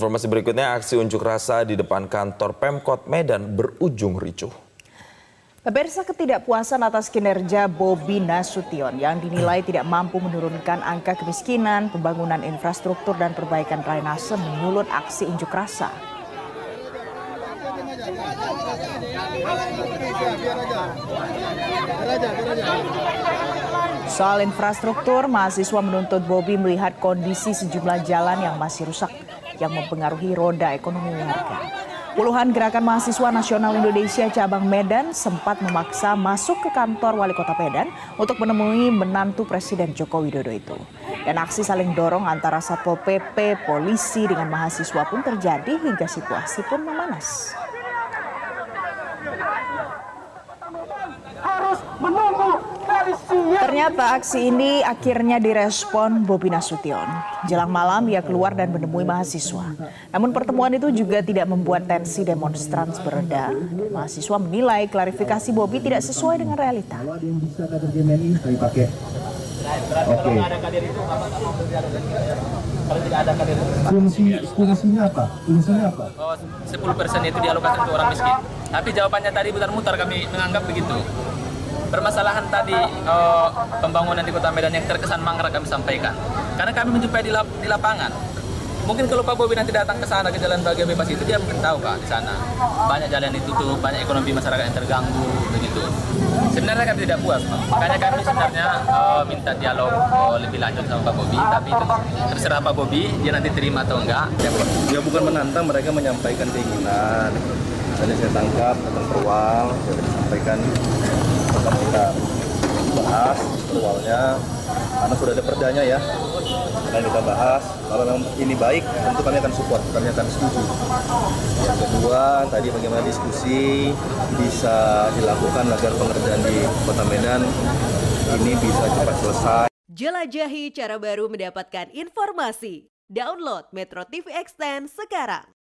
Informasi berikutnya, aksi unjuk rasa di depan kantor Pemkot Medan berujung ricuh. Pemirsa ketidakpuasan atas kinerja Bobi Nasution yang dinilai tidak mampu menurunkan angka kemiskinan, pembangunan infrastruktur dan perbaikan drainase menyulut aksi unjuk rasa. Soal infrastruktur, mahasiswa menuntut Bobi melihat kondisi sejumlah jalan yang masih rusak yang mempengaruhi roda ekonomi warga. Puluhan gerakan mahasiswa nasional Indonesia cabang Medan sempat memaksa masuk ke kantor wali kota Medan untuk menemui menantu Presiden Joko Widodo itu. Dan aksi saling dorong antara Satpol PP, polisi dengan mahasiswa pun terjadi hingga situasi pun memanas. Ternyata aksi ini akhirnya direspon Bobi Nasution. Jelang malam ia keluar dan menemui mahasiswa. Namun pertemuan itu juga tidak membuat tensi demonstran bereda. Mahasiswa menilai klarifikasi Bobi tidak sesuai dengan realita. Oke. Fungsi fungsinya apa? Fungsinya apa? Oh, 10 persen itu dialokasikan untuk orang miskin. Tapi jawabannya tadi mutar-mutar kami menganggap begitu permasalahan tadi uh, pembangunan di Kota Medan yang terkesan mangkrak kami sampaikan. Karena kami menjumpai di, lap, di lapangan. Mungkin kalau Pak Bobi nanti datang ke sana ke jalan bagian bebas itu dia mungkin tahu Pak di sana. Banyak jalan ditutup, banyak ekonomi masyarakat yang terganggu begitu. Sebenarnya kami tidak puas. Makanya kami sebenarnya uh, minta dialog uh, lebih lanjut sama Pak Bobi, tapi itu terserah Pak Bobi dia nanti terima atau enggak. Ya bukan menantang, mereka menyampaikan keinginan. Tadi saya tangkap tentang perwal, sudah disampaikan akan kita bahas perwalnya karena sudah ada perdanya ya. Akan kita bahas kalau memang ini baik tentu kami akan support kami akan setuju. Yang kedua tadi bagaimana diskusi bisa dilakukan agar pengerjaan di kota Medan ini bisa cepat selesai. Jelajahi cara baru mendapatkan informasi. Download Metro TV Extend sekarang